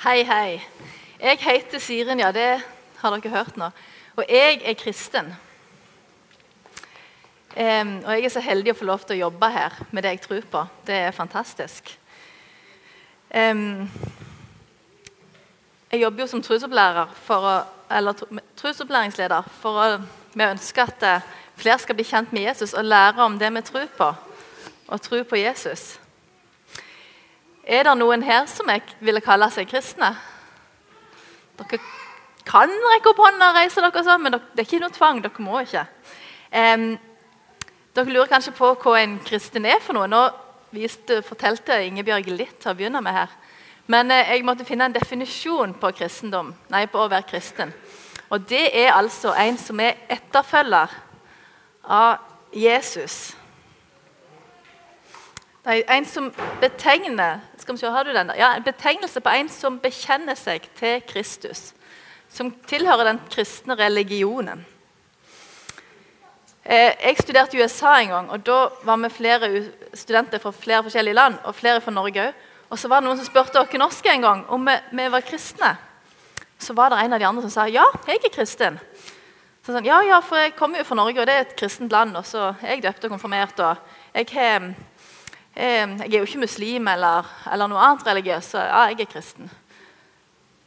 Hei, hei. Jeg heter Siren, ja, det har dere hørt nå. Og jeg er kristen. Um, og jeg er så heldig å få lov til å jobbe her med det jeg tror på. Det er fantastisk. Um, jeg jobber jo som trosopplærer for å, eller tro- trosopplæringsleder for å vi ønsker at eh, flere skal bli kjent med Jesus og lære om det vi tror på, og tro på Jesus. Er det noen her som jeg ville kalle seg kristne? Dere kan rekke opp hånda og reise dere sånn, men det er ikke noe tvang. Dere må ikke. Um, dere lurer kanskje på hva en kristen er for noe. Nå viste, fortalte Ingebjørg litt til å begynne med her. Men eh, jeg måtte finne en definisjon på nei, på å være kristen. Og det er altså en som er etterfølger av Jesus. Det er en som betegner skal vi se, har du den der? Ja, En betegnelse på en som bekjenner seg til Kristus. Som tilhører den kristne religionen. Eh, jeg studerte i USA en gang, og da var vi flere studenter fra flere forskjellige land. Og flere fra Norge. Og så var det noen som spurte oss norske en gang om vi, vi var kristne. Så var det en av de andre som sa ja, jeg er kristen. Så sånn, ja, ja, for jeg kommer jo fra Norge, og det er et kristent land. Og så er jeg døpt og konfirmert. og jeg har Jeg er jo ikke muslim eller, eller noe annet religiøst, så ja, jeg er kristen.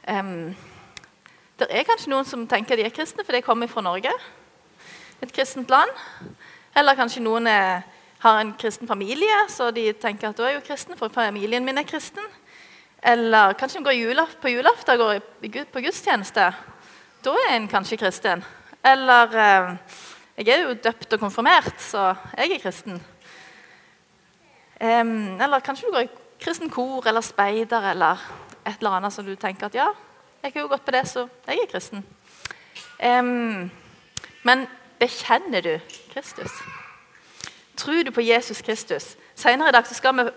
Um, det er kanskje noen som tenker de er kristne fordi de kommer fra Norge, et kristent land. Eller kanskje noen er, har en kristen familie, så de tenker at da er jo kristen, for familien min er kristen. Eller kanskje de går julaf på julaften går på gudstjeneste. Da er en kanskje kristen. Eller um, jeg er jo døpt og konfirmert, så jeg er kristen. Em, eller kanskje du går i kristen kor eller speider eller et eller annet som du tenker at ja, jeg har jo gått på det, så jeg er kristen. Um, men bekjenner du Kristus? Tror du på Jesus Kristus? Senere i dag så skal vi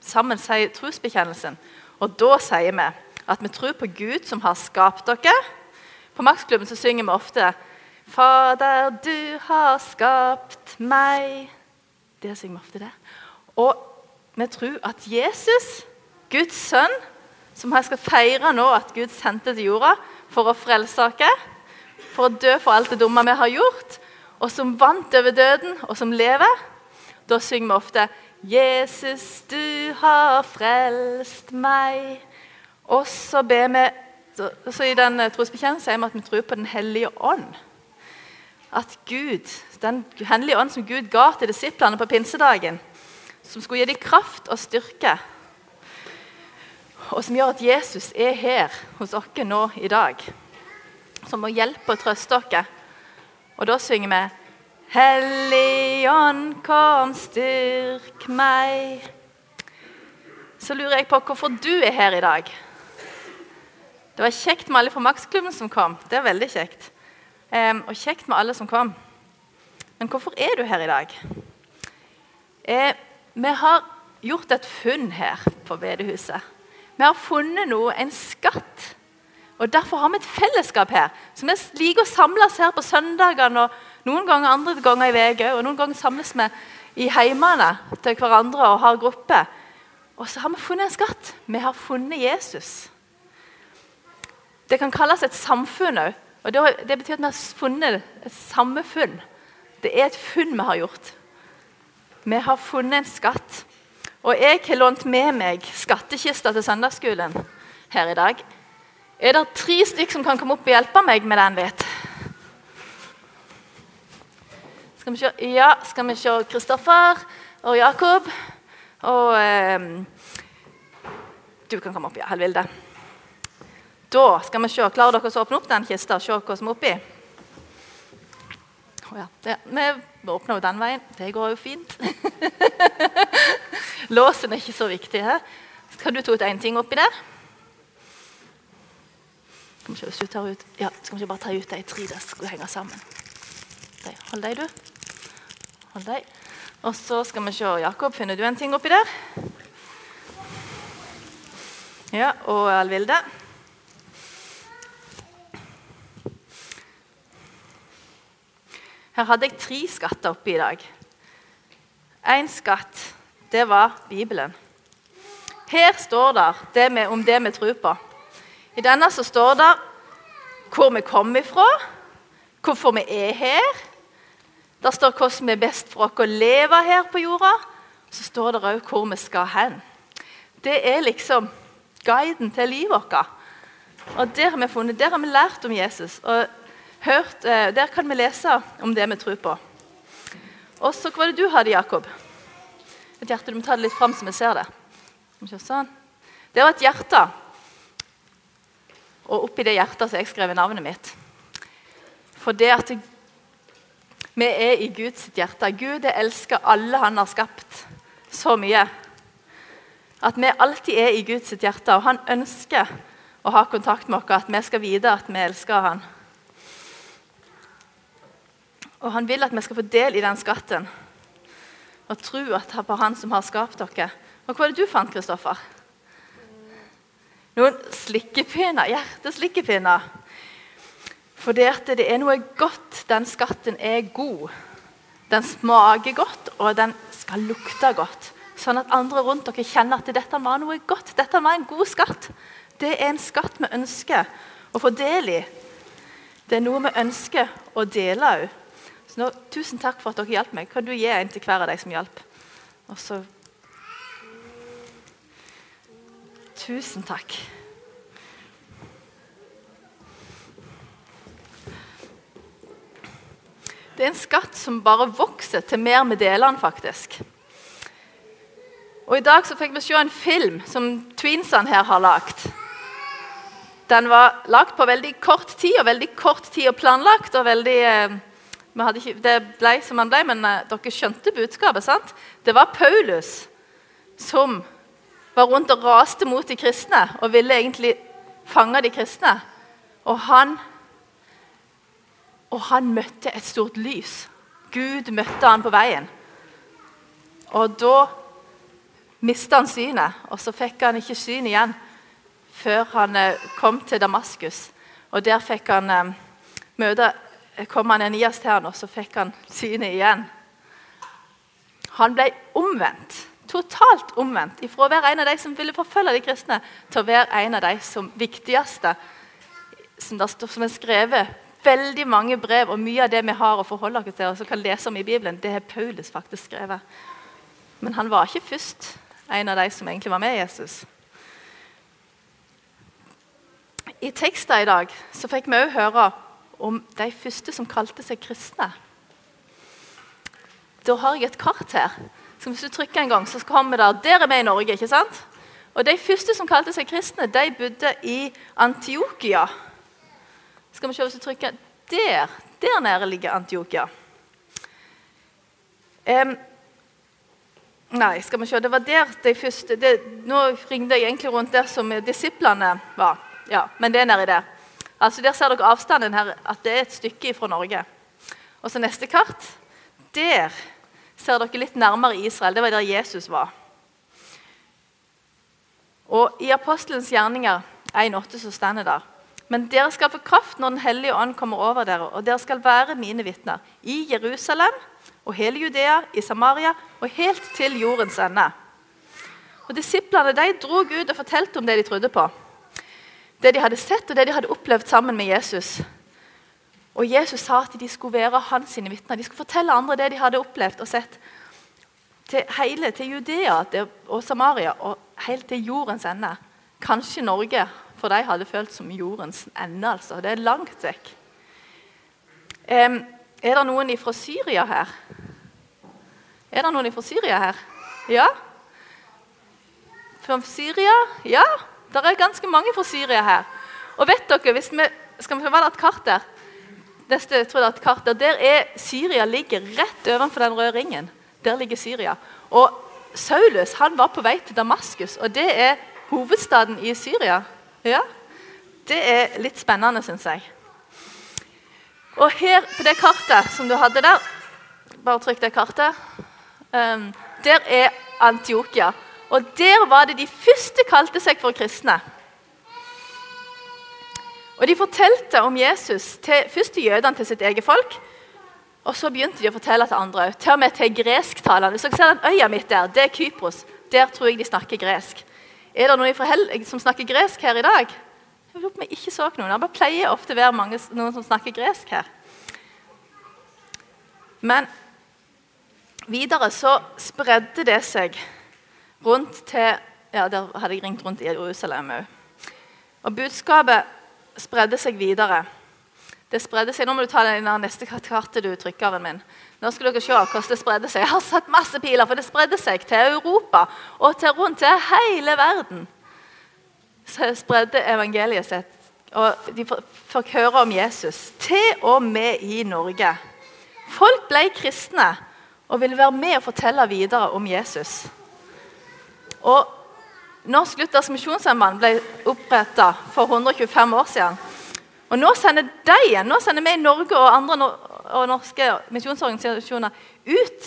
sammen si trosbekjennelsen. Og da sier vi at vi tror på Gud som har skapt dere. På Maksklubben så synger vi ofte Fader, du har skapt meg. Det synger vi ofte det. Og vi tror at Jesus, Guds sønn, som jeg skal feire nå at Gud sendte til jorda for å frelse oss, for å dø for alt det dumme vi har gjort, og som vant over døden, og som lever, da synger vi ofte 'Jesus, du har frelst meg'. Og så ber vi så, så I den eh, trosbekjennelsen sier vi at vi tror på Den hellige ånd. At Gud, Den hellige ånd som Gud ga til disiplene på pinsedagen, som skulle gi dem kraft og styrke, og som gjør at Jesus er her hos oss nå i dag, som må hjelpe og trøste oss. Og da synger vi Hellig ånd, kom, styrk meg. Så lurer jeg på hvorfor du er her i dag. Det var kjekt med alle fra Maksklubben som kom. Det er veldig kjekt. Um, og kjekt med alle som kom. Men hvorfor er du her i dag? Eh, vi har gjort et funn her på bedehuset. Vi har funnet noe, en skatt. Og Derfor har vi et fellesskap her. Så Vi liker å samles her på søndagene og noen ganger andre ganger i uka. Og noen ganger samles vi i heimene til hverandre og har gruppe. Og så har vi funnet en skatt. Vi har funnet Jesus. Det kan kalles et samfunn òg. Og det betyr at vi har funnet et samme funn. Det er et funn vi har gjort. Vi har funnet en skatt. Og jeg har lånt med meg skattkista til søndagsskolen her i dag. Er det tre stykk som kan komme opp og hjelpe meg med den litt? Skal vi se Ja, skal vi se Kristoffer og Jakob. Og eh, Du kan komme opp, ja. Helvilde. Da skal vi se. Klarer dere å åpne opp den kista og se hva som er oppi? Oh, ja. Vi åpner jo den veien. Det går jo fint. Låsen er ikke så viktig her. Skal du ta ut én ting oppi der? Skal vi hvis du tar ut, ja, skal vi ikke bare ta ut de tre der skal henge sammen? De, hold deg, du. Hold deg. Og så skal vi se, Jakob, finner du en ting oppi der? Ja, og Alvilde. Her hadde jeg tre skatter oppe i dag. Én skatt, det var Bibelen. Her står det, med, om det vi tror på. I denne så står det hvor vi kommer ifra, hvorfor vi er her. Der står hvordan vi er best for oss å leve her på jorda. Så står det òg hvor vi skal hen. Det er liksom guiden til livet vårt. Og der har vi funnet, der har vi lært om Jesus. Og hørt, eh, Der kan vi lese om det vi tror på. Og så, Hva var det du hadde, Jakob? Et hjerte, Du må ta det litt fram så vi ser det. Sånn. Det var et hjerte. Og oppi det hjertet så har jeg skrevet navnet mitt. For det at vi er i Guds hjerte. Gud elsker alle han har skapt så mye. At vi alltid er i Guds hjerte, og han ønsker å ha kontakt med oss, at vi skal vite at vi elsker han. Og han vil at vi skal få del i den skatten og tro at er han som har skapt dere. Og Hva er det du fant, Kristoffer? Noen slikkepinner. Hjerteslikkepinner. For det, at det er noe godt. Den skatten er god. Den smaker godt, og den skal lukte godt. Sånn at andre rundt dere kjenner at dette var noe godt. Dette var en god skatt. Det er en skatt vi ønsker å få del i. Det er noe vi ønsker å dele òg. Så nå, tusen takk for at dere hjalp meg. Kan du gi en til hver av deg som hjalp? Tusen takk. Det er en skatt som bare vokser til mer vi deler den, faktisk. Og I dag så fikk vi se en film som tweensene her har lagd. Den var lagd på veldig kort tid, og veldig kort tid og planlagt. og veldig... Eh, ikke, det ble som han ble, men eh, dere skjønte budskapet. sant? Det var Paulus som var rundt og raste mot de kristne og ville egentlig fange de kristne. Og han, og han møtte et stort lys. Gud møtte han på veien. Og da mista han synet, og så fikk han ikke syn igjen før han eh, kom til Damaskus. Og Der fikk han eh, møte kom Ananias til han, og så fikk han synet igjen. Han ble omvendt. Totalt omvendt. Fra å være en av de som ville forfølge de kristne, til å være en av de som viktigste som, det, som er skrevet veldig mange brev, og mye av det vi har å forholde oss til, og som kan lese om i Bibelen, det har Paulus faktisk skrevet. Men han var ikke først en av de som egentlig var med Jesus. I teksten i dag så fikk vi òg høre om de første som kalte seg kristne. Da har jeg et kart her. Så hvis du trykker en gang, så kommer det Der er vi i Norge. ikke sant? Og De første som kalte seg kristne, de bodde i Antiokia. Skal vi se hvis du trykker Der der nede ligger Antiokia. Um, nei, skal vi se Det var der de første det, Nå ringte jeg egentlig rundt der som disiplene var. Ja, men det er nedi der. Altså Der ser dere avstanden her, at det er et stykke fra Norge. Og så neste kart. Der ser dere litt nærmere Israel. Det var der Jesus var. Og I Apostelens gjerninger 1,8 så står det der Men dere skal få kraft når Den hellige ånd kommer over dere, og dere skal være mine vitner i Jerusalem og hele Judea, i Samaria og helt til jordens ende. Og Disiplene de dro ut og fortalte om det de trodde på det de hadde sett og det de hadde opplevd sammen med Jesus. Og Jesus sa at de skulle være hans sine vitner. De skulle fortelle andre det de hadde opplevd og sett. Til hele, til Judea og Samaria og helt til jordens ende. Kanskje Norge for de hadde følt som jordens ende. altså. Det er langt vekk. Um, er det noen fra Syria her? Er det noen fra Syria her? Ja? Fra Syria? Ja? Det er ganske mange fra Syria her. Og vet dere, hvis vi, skal vi være et kart der? Neste, jeg det er et kart der, der er Syria ligger rett overfor den røde ringen. Der ligger Syria. Og Saulus han var på vei til Damaskus, og det er hovedstaden i Syria. Ja, Det er litt spennende, syns jeg. Og her på det kartet som du hadde der Bare trykk det kartet. Um, der er Antiokia. Og der var det de første kalte seg for kristne. Og De fortalte om Jesus til, først til jødene, til sitt eget folk. Og så begynte de å fortelle til andre til og med til gresktalende. Hvis dere ser den øya mitt der, det er Kypros. Der tror jeg de snakker gresk. Er det noen som snakker gresk her i dag? Jeg lurer på om jeg ikke så noen. Det pleier ofte å være mange, noen som snakker gresk her. Men videre så spredde det seg rundt til Ja, der hadde jeg ringt rundt i Jerusalem òg. Og budskapet spredde seg videre. Det spredde seg, Nå må du ta den neste kartet du trykker av min. Nå skal dere se hvordan det spredde seg. Jeg har satt masse piler, for det spredde seg til Europa og til rundt til hele verden. Så spredde evangeliet sitt, og de fikk høre om Jesus. Til og med i Norge. Folk ble kristne og ville være med og fortelle videre om Jesus. Og Norsk Luthers Misjonssamband ble oppretta for 125 år siden. Og nå sender de nå sender vi i Norge og andre og norske misjonsorganisasjoner ut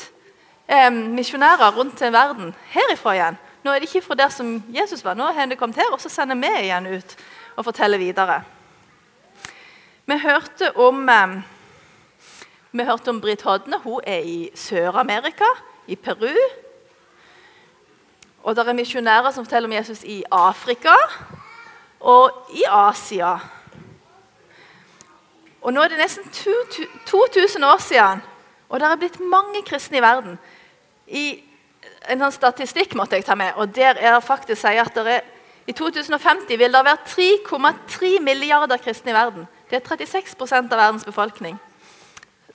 eh, misjonærer rundt til verden herifra igjen. Nå er det ikke fra der som Jesus var, nå har det kommet her, og så sender vi igjen ut og forteller videre. Vi hørte om eh, vi hørte om Britt Hodne. Hun er i Sør-Amerika, i Peru. Og det er misjonærer som forteller om Jesus i Afrika og i Asia. Og Nå er det nesten 2000 år siden, og det er blitt mange kristne i verden. I en sånn statistikk måtte jeg ta med, og der er det faktisk sier at det er, i 2050 vil det være 3,3 milliarder kristne i verden. Det er 36% av verdens befolkning.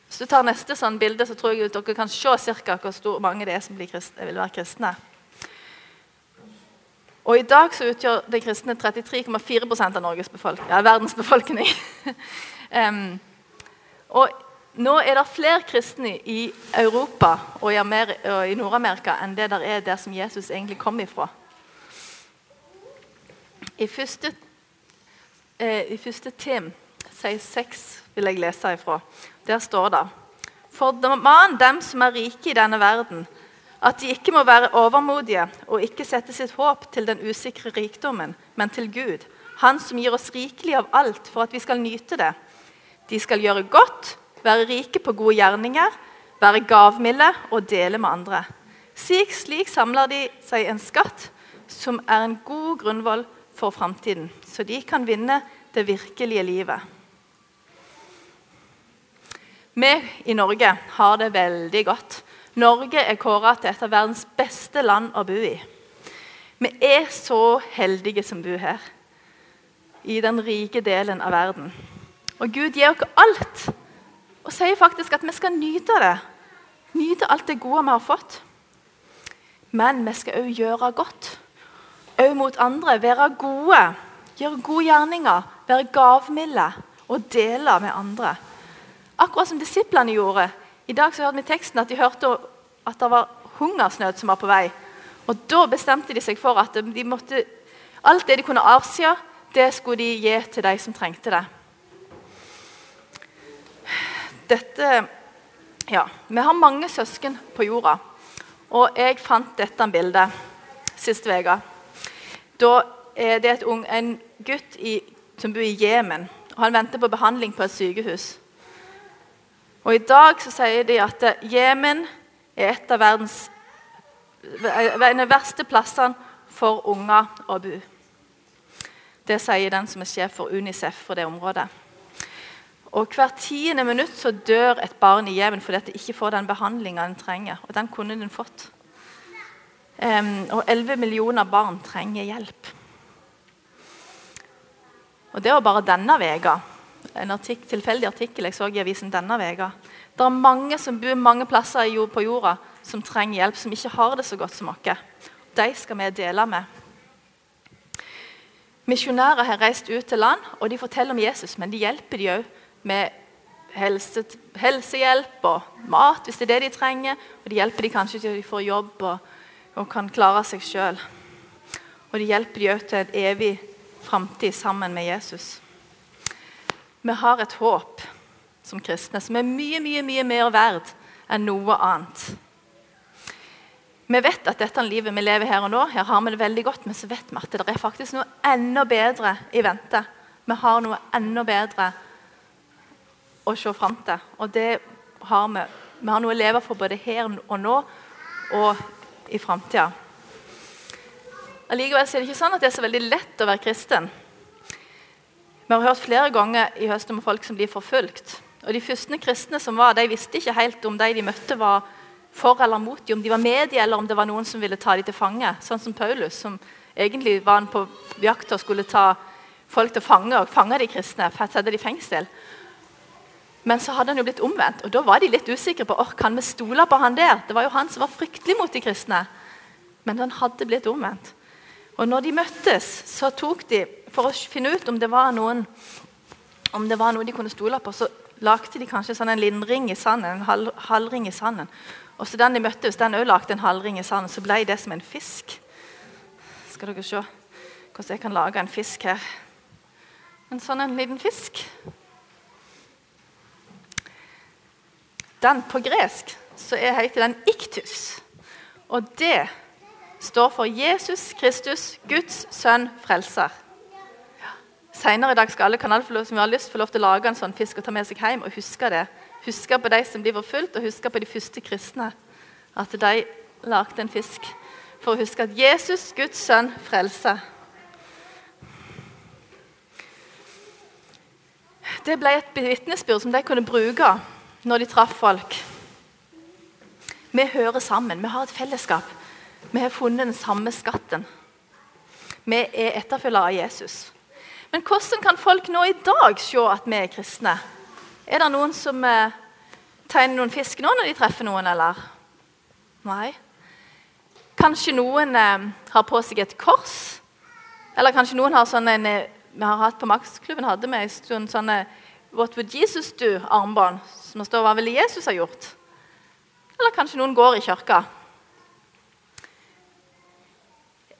Hvis du tar neste sånn bilde, så tror jeg dere kan se cirka hvor mange det er som kristne, vil være kristne. Og I dag så utgjør de kristne 33,4% av Norges befolkning, ja, verdens befolkning. um, og nå er det flere kristne i Europa og i, i Nord-Amerika enn det der er der som Jesus egentlig kom ifra. I første, eh, i første Tim 6 vil jeg lese ifra. Der står det For man, dem som er rike i denne verden, at de ikke må være overmodige og ikke sette sitt håp til den usikre rikdommen, men til Gud, Han som gir oss rikelig av alt for at vi skal nyte det. De skal gjøre godt, være rike på gode gjerninger, være gavmilde og dele med andre. Slik, slik samler de seg en skatt som er en god grunnvoll for framtiden, så de kan vinne det virkelige livet. Vi i Norge har det veldig godt. Norge er kåra til et av verdens beste land å bo i. Vi er så heldige som bor her, i den rike delen av verden. Og Gud gir oss alt og sier faktisk at vi skal nyte det. Nyte alt det gode vi har fått. Men vi skal òg gjøre godt. Òg mot andre. Være gode. Gjøre gode gjerninger. Være gavmilde og dele med andre. Akkurat som disiplene gjorde. I dag så hørte vi i teksten at de hørte at det var hungersnød som var på vei. Og Da bestemte de seg for at de måtte, alt det de kunne avsi, det skulle de gi til de som trengte det. Dette Ja, vi har mange søsken på jorda. Og jeg fant dette bildet sist uke. Da er det ung, en gutt i, som bor i Jemen. Han venter på behandling på et sykehus. Og I dag så sier de at Jemen er et av verdens en av verste plassene for unger å bo. Det sier den som er sjef for Unicef for det området. Og Hvert tiende minutt så dør et barn i Jemen fordi det ikke får den behandlinga den trenger. Og den kunne den fått. Um, og 11 millioner barn trenger hjelp. Og Det var bare denne veka en artik tilfeldig artikkel jeg så i avisen denne veka. Det er mange som bor mange plasser på jorda som trenger hjelp, som ikke har det så godt som oss. De skal vi dele med. Misjonærer har reist ut til land, og de forteller om Jesus, men de hjelper de òg med helse, helsehjelp og mat hvis det er det de trenger. Og de hjelper de kanskje til de får jobb og, og kan klare seg sjøl. Og de hjelper de òg til et evig framtid sammen med Jesus. Vi har et håp som kristne som er mye mye, mye mer verd enn noe annet. Vi vet at dette livet vi lever her og nå, her har vi det veldig godt, men så vet vi at det er faktisk noe enda bedre i vente. Vi har noe enda bedre å se fram til. Og det har vi. Vi har noe å leve for både her og nå og i framtida. Allikevel er det ikke sånn at det er så veldig lett å være kristen. Vi har hørt flere ganger i høst om folk som blir forfulgt. Og De første kristne som var, de visste ikke helt om de de møtte, var for eller mot dem, om de var med dem, eller om det var noen som ville ta dem til fange. Sånn som Paulus, som egentlig var på jakt og skulle ta folk til fange og fange de kristne for sette de i fengsel. Men så hadde han jo blitt omvendt, og da var de litt usikre på oh, kan vi stole på han der. Det var jo han som var fryktelig mot de kristne. Men han hadde blitt omvendt. Og når de møttes, så tok de For å finne ut om det var noen om det var noe de kunne stole på, så lagde de kanskje sånn en lindring i sanden, en halv, halvring i sanden. Og så den de møtte, hvis den òg lagde en halvring i sanden. Så ble det som en fisk. Skal dere se hvordan jeg kan lage en fisk her. En sånn en liten fisk. Den på gresk så heter den iktus. Og det står for Jesus Kristus, Guds sønn, frelser. Senere i dag skal alle kanalfolk som har lyst få lov til å lage en sånn fisk og ta med seg hjem og huske det. Huske på de som blir forfulgt, og huske på de første kristne. At de lagde en fisk for å huske at Jesus, Guds sønn, frelser. Det ble et vitnesbyrd som de kunne bruke når de traff folk. Vi hører sammen, vi har et fellesskap. Vi har funnet den samme skatten. Vi er etterfølgere av Jesus. Men hvordan kan folk nå i dag se at vi er kristne? Er det noen som eh, tegner noen fisk nå når de treffer noen, eller? Nei. Kanskje noen eh, har på seg et kors? Eller kanskje noen har sånn en eh, Vi har hatt på Maksklubben hadde vi en stund sånne What would Jesus do-armbånd som det står hva ville Jesus ha gjort? Eller kanskje noen går i kirka.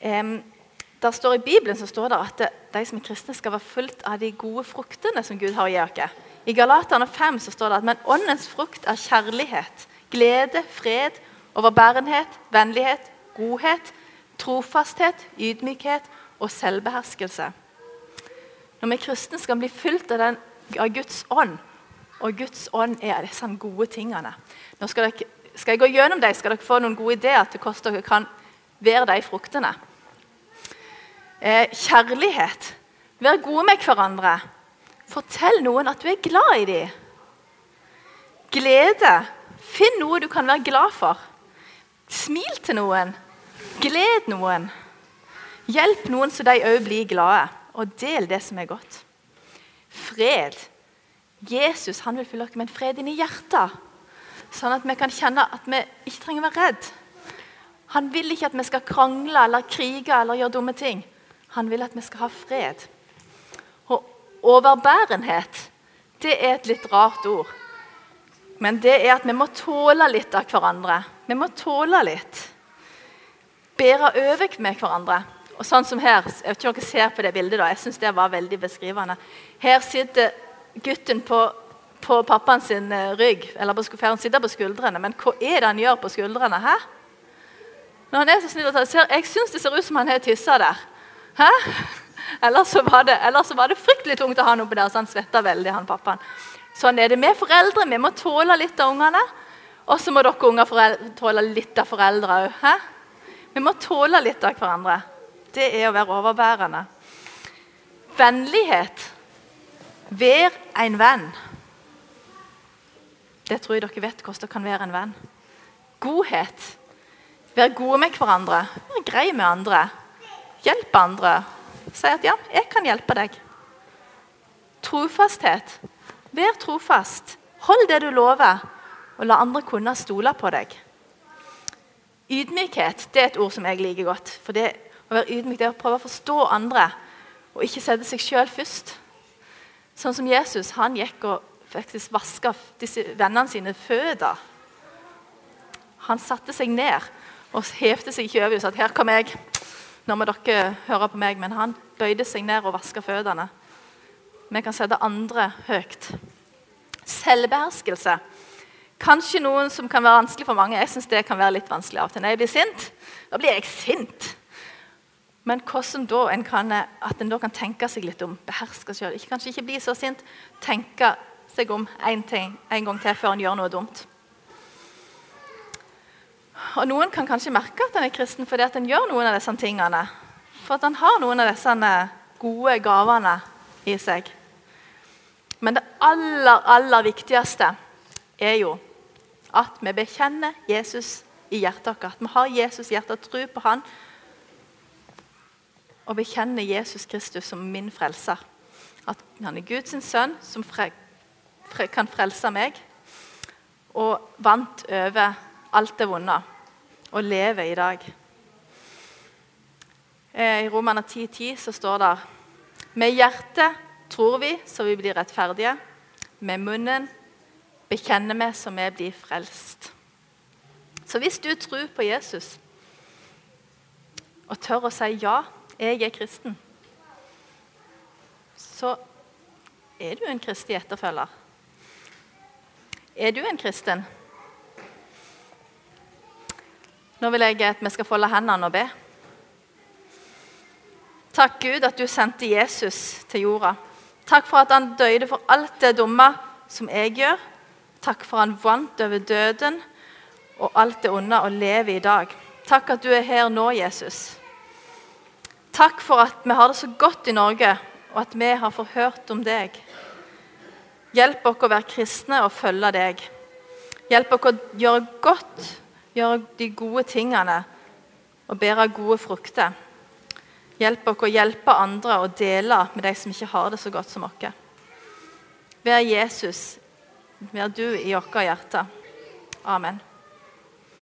Um, der står I Bibelen så står det at de som er kristne, skal være fulgt av de gode fruktene som Gud har å gi oss. I Galaterne 5 så står det at men åndens frukt er kjærlighet, glede, fred, overbærenhet, vennlighet, godhet, trofasthet, ydmykhet og selvbeherskelse. Når vi kristne skal bli fylt av, den, av Guds ånd, og Guds ånd er disse gode tingene. Nå skal, dere, skal, jeg gå gjennom dem, skal dere få noen gode ideer til hvordan dere kan være de fruktene. Eh, kjærlighet. Vær gode med hverandre. Fortell noen at du er glad i dem. Glede. Finn noe du kan være glad for. Smil til noen. Gled noen. Hjelp noen så de òg blir glade, og del det som er godt. Fred. Jesus han vil fylle oss med en fred inni hjertet, sånn at vi kan kjenne at vi ikke trenger å være redd. Han vil ikke at vi skal krangle eller krige eller gjøre dumme ting. Han vil at vi skal ha fred. Og overbærenhet det er et litt rart ord. Men det er at vi må tåle litt av hverandre. Vi må tåle litt. Bære over med hverandre. Og sånn som her, jeg vet ikke om dere ser på det bildet da, jeg synes det var veldig beskrivende. Her sitter gutten på, på pappaen sin eh, rygg, eller på, han sitter på skuldrene. Men hva er det han gjør på skuldrene? Hæ? Når han er så snill Jeg syns det ser ut som han har tissa der. Hæ? Ellers så, var det, så var det fryktelig tungt å ha noe på der, så han svetta veldig. han pappaen. Sånn er det med foreldre. Vi må tåle litt av ungene. Og så må dere unger tåle litt av foreldre òg. Vi må tåle litt av hverandre. Det er å være overbærende. Vennlighet. Vær en venn. Det tror jeg dere vet hvordan det kan være en venn. Godhet. Vær gode med hverandre. Vær grei med andre. Hjelp andre. Si at 'ja, jeg kan hjelpe deg'. Trofasthet. Vær trofast. Hold det du lover, og la andre kunne stole på deg. Ydmykhet det er et ord som jeg liker godt. For det å være ydmyk det er å prøve å forstå andre og ikke sette seg sjøl først. Sånn som Jesus han gikk og faktisk vaska vennene sine føtter. Han satte seg ned og hevde seg ikke over og sa at 'her kom jeg'. Nå må dere høre på meg. Men han bøyde seg ned og vaska føttene. Vi kan sette andre høyt. Selvbeherskelse. Kanskje noen som kan være vanskelig for mange. Jeg synes det kan være litt vanskelig av og til. Når jeg blir sint, da blir jeg sint. Men hvordan da en kan, at en da kan tenke seg litt om, beherske sjøl. Kanskje ikke bli så sint. Tenke seg om en, ting, en gang til før en gjør noe dumt. Og Noen kan kanskje merke at han er kristen fordi at han gjør noen av disse tingene. For at han har noen av disse gode gavene i seg. Men det aller, aller viktigste er jo at vi bekjenner Jesus i hjertet vårt. At vi har Jesus i hjertet, og tror på han og bekjenner Jesus Kristus som min frelser. At han er Guds sønn som fre, fre, kan frelse meg, og vant over alt det vonde, og lever i dag. Eh, I Romerne 10,10 10, så står det Med hjertet tror vi så vi blir rettferdige. Med munnen bekjenner vi så vi blir frelst. Så hvis du tror på Jesus og tør å si ja, jeg er kristen, så er du en kristig etterfølger. Er du en kristen? Nå vil jeg at vi skal folde hendene og be. Takk, Gud, at du sendte Jesus til jorda. Takk for at han døde for alt det dumme som jeg gjør. Takk for han vant over døden og alt det onde og lever i dag. Takk at du er her nå, Jesus. Takk for at vi har det så godt i Norge, og at vi har forhørt om deg. Hjelp oss å være kristne og følge deg. Hjelp oss å gjøre godt, gjøre de gode tingene og bære gode frukter. Hjelp oss å hjelpe andre og dele med de som ikke har det så godt som oss. Vær Jesus, vær du i vårt hjerte. Amen.